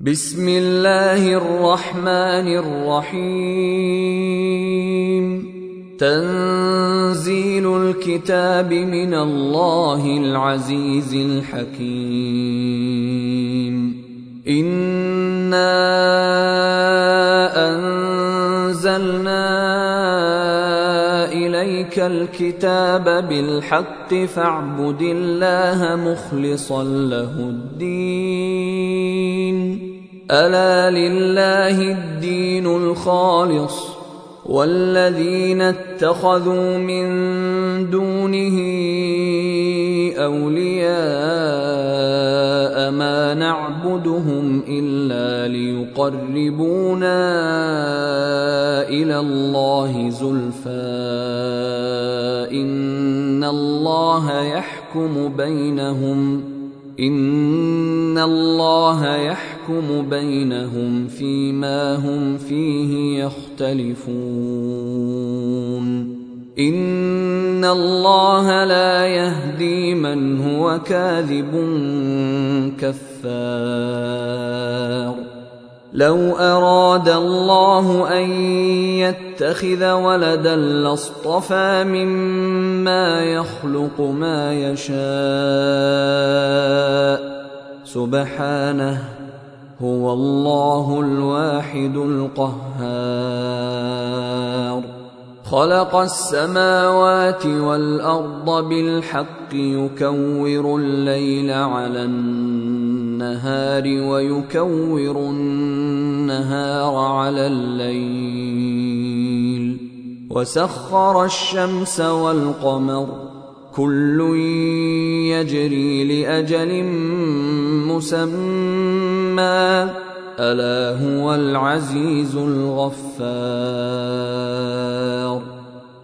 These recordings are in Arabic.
بسم الله الرحمن الرحيم. تنزيل الكتاب من الله العزيز الحكيم. إنا أنزلنا إليك الكتاب بالحق فاعبد الله مخلصا له الدين. ألا لله الدين الخالص والذين اتخذوا من دونه أولياء ما نعبدهم إلا ليقربونا إلى الله زلفى إن الله يحكم بينهم ان الله يحكم بينهم فيما هم فيه يختلفون ان الله لا يهدي من هو كاذب كفار لو أراد الله أن يتخذ ولدا لاصطفى مما يخلق ما يشاء. سبحانه هو الله الواحد القهار. خلق السماوات والأرض بالحق يكور الليل على النهار. ويكور النهار على الليل. وسخر الشمس والقمر كل يجري لأجل مسمى. ألا هو العزيز الغفار.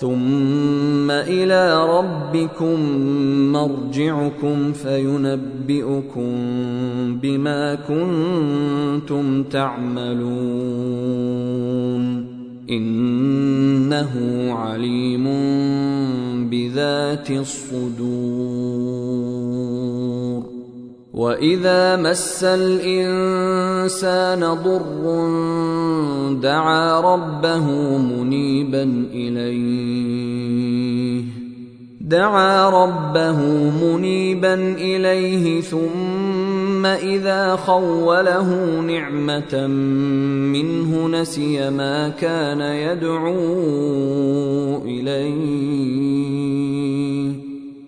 ثم إلى ربكم مرجعكم فينبئكم بما كنتم تعملون. إنه عليم بذات الصدور. واذا مس الانسان ضر دعا ربه منيبا اليه دعا ربه منيبا اليه ثم اذا خوله نعمه منه نسي ما كان يدعو اليه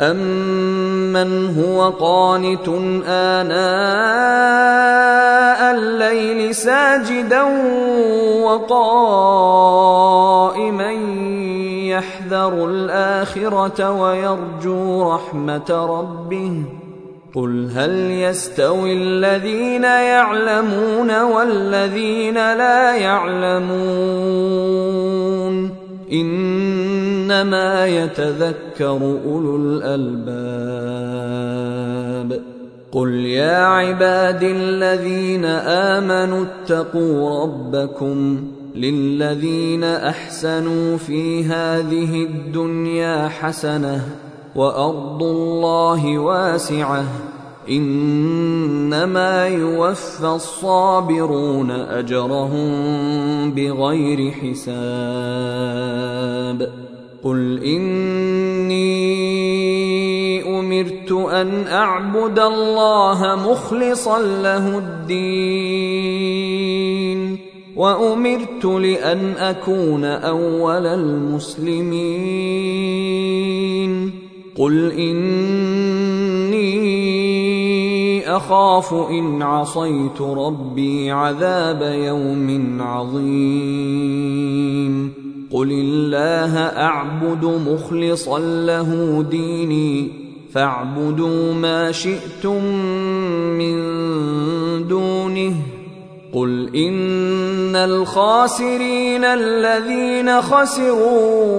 أمن هو قانت آناء الليل ساجدا وقائما يحذر الآخرة ويرجو رحمة ربه قل هل يستوي الذين يعلمون والذين لا يعلمون إنما يتذكر أولو الألباب. قل يا عباد الذين آمنوا اتقوا ربكم للذين أحسنوا في هذه الدنيا حسنة وأرض الله واسعة إنما يوفى الصابرون أجرهم بغير حساب. قل إني أمرت أن أعبد الله مخلصا له الدين وأمرت لأن أكون أول المسلمين. قل إني أخاف إن عصيت ربي عذاب يوم عظيم. قل الله أعبد مخلصا له ديني فاعبدوا ما شئتم من دونه. قل إن الخاسرين الذين خسروا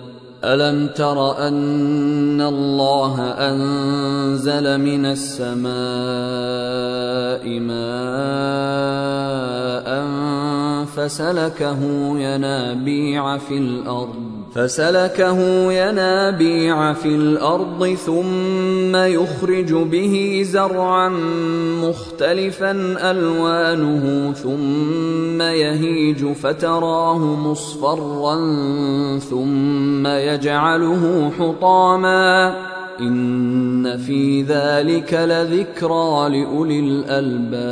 ألم تر أن الله أنزل من السماء ماء فسلكه ينابيع في الأرض فسلكه ينابيع في الأرض ثم يخرج به زرعا مختلفا ألوانه ثم يهيج فتراه مصفرا ثم يجعله حطاما. إن في ذلك لذكرى لأولي الألباب.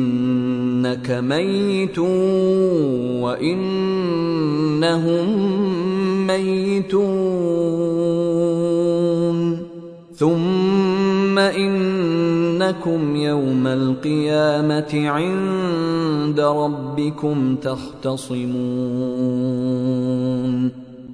إنك ميت وإنهم ميتون. ثم إنكم يوم القيامة عند ربكم تختصمون.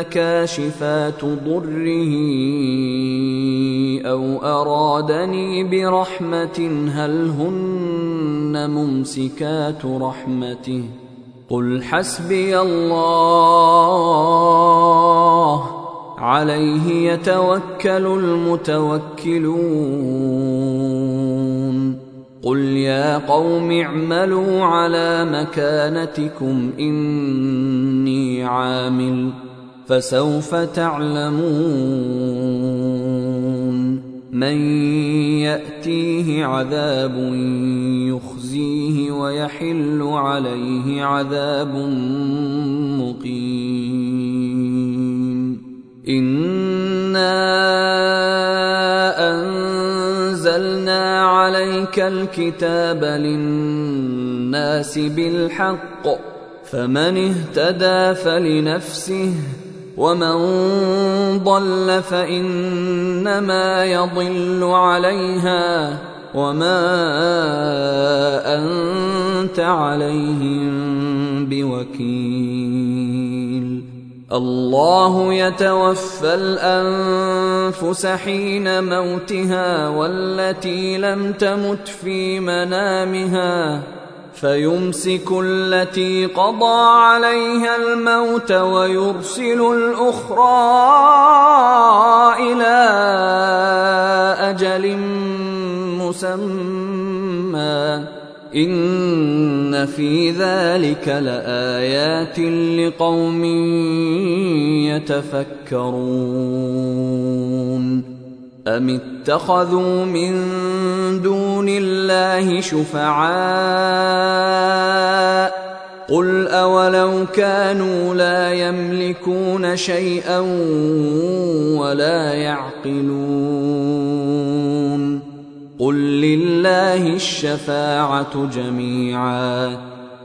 كاشفات ضره أو أرادني برحمة هل هن ممسكات رحمته؟ قل حسبي الله. عليه يتوكل المتوكلون. قل يا قوم اعملوا على مكانتكم إني عامل. فسوف تعلمون من يأتيه عذاب يخزيه ويحل عليه عذاب مقيم. إنا أنزلنا عليك الكتاب للناس بالحق فمن اهتدى فلنفسه ومن ضل فانما يضل عليها وما انت عليهم بوكيل الله يتوفى الانفس حين موتها والتي لم تمت في منامها فيمسك التي قضى عليها الموت ويرسل الأخرى إلى أجل مسمى. إن في ذلك لآيات لقوم يتفكرون. أم اتخذوا من دون الله شفعاء قل أولو كانوا لا يملكون شيئا ولا يعقلون قل لله الشفاعة جميعاً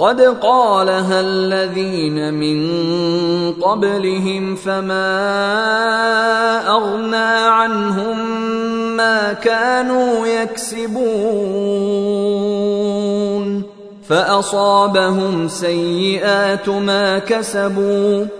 قد قالها الذين من قبلهم فما أغنى عنهم ما كانوا يكسبون فأصابهم سيئات ما كسبوا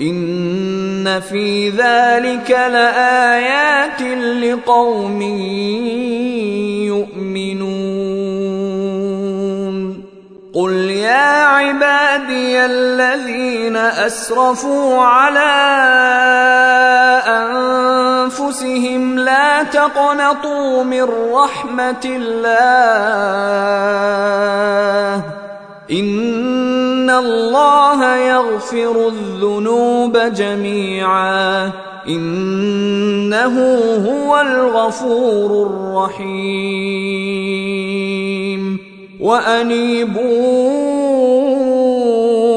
ان في ذلك لايات لقوم يؤمنون قل يا عبادي الذين اسرفوا على انفسهم لا تقنطوا من رحمه الله ان الله يغفر الذنوب جميعا انه هو الغفور الرحيم وانيبوا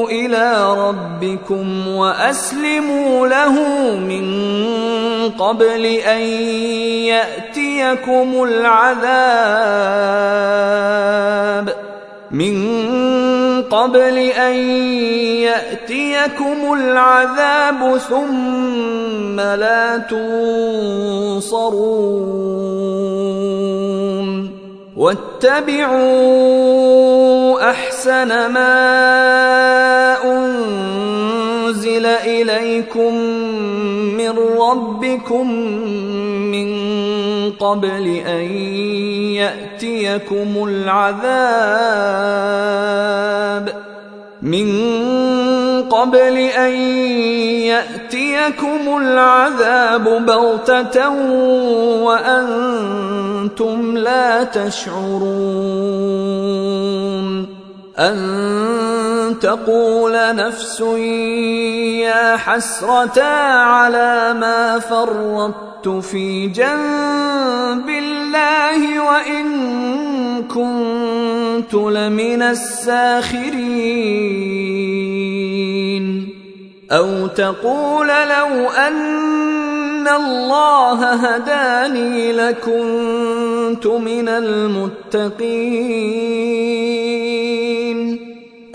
إلى ربكم واسلموا له من قبل ان ياتيكم العذاب من قبل أن يأتيكم العذاب ثم لا تنصرون. واتبعوا أحسن ما أنزل إليكم من ربكم من قبل أن يأتيكم العذاب. من قبل أن يأتيكم العذاب بغتة وأنتم لا تشعرون. أن تقول نفس يا حسرتا على ما فرطت في جنب الله وان كنت لمن الساخرين أو تقول لو ان الله هداني لكنت من المتقين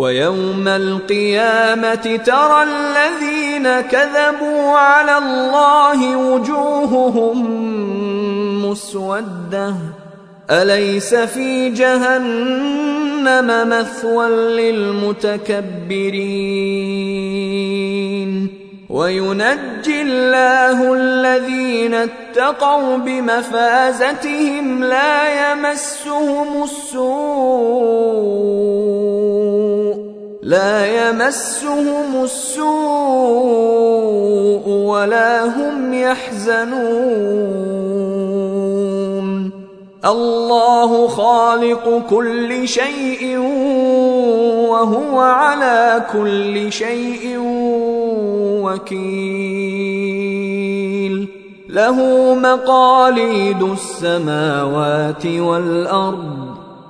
ويوم القيامة ترى الذين كذبوا على الله وجوههم مسودة. أليس في جهنم مثوى للمتكبرين؟ وينجي الله الذين اتقوا بمفازتهم لا يمسهم السوء. لا يمسهم السوء ولا هم يحزنون. الله خالق كل شيء وهو على كل شيء وكيل. له مقاليد السماوات والأرض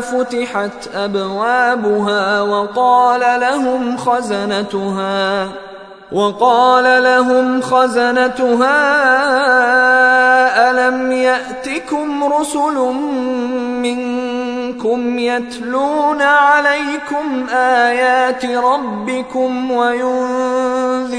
فتحت أبوابها وقال لهم خزنتها وقال لهم خزنتها ألم يأتكم رسل منكم يتلون عليكم آيات ربكم وينذرونكم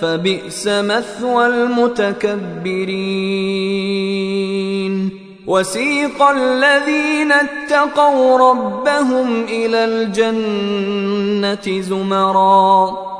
فبئس مثوى المتكبرين. وسيق الذين اتقوا ربهم إلى الجنة زمرا.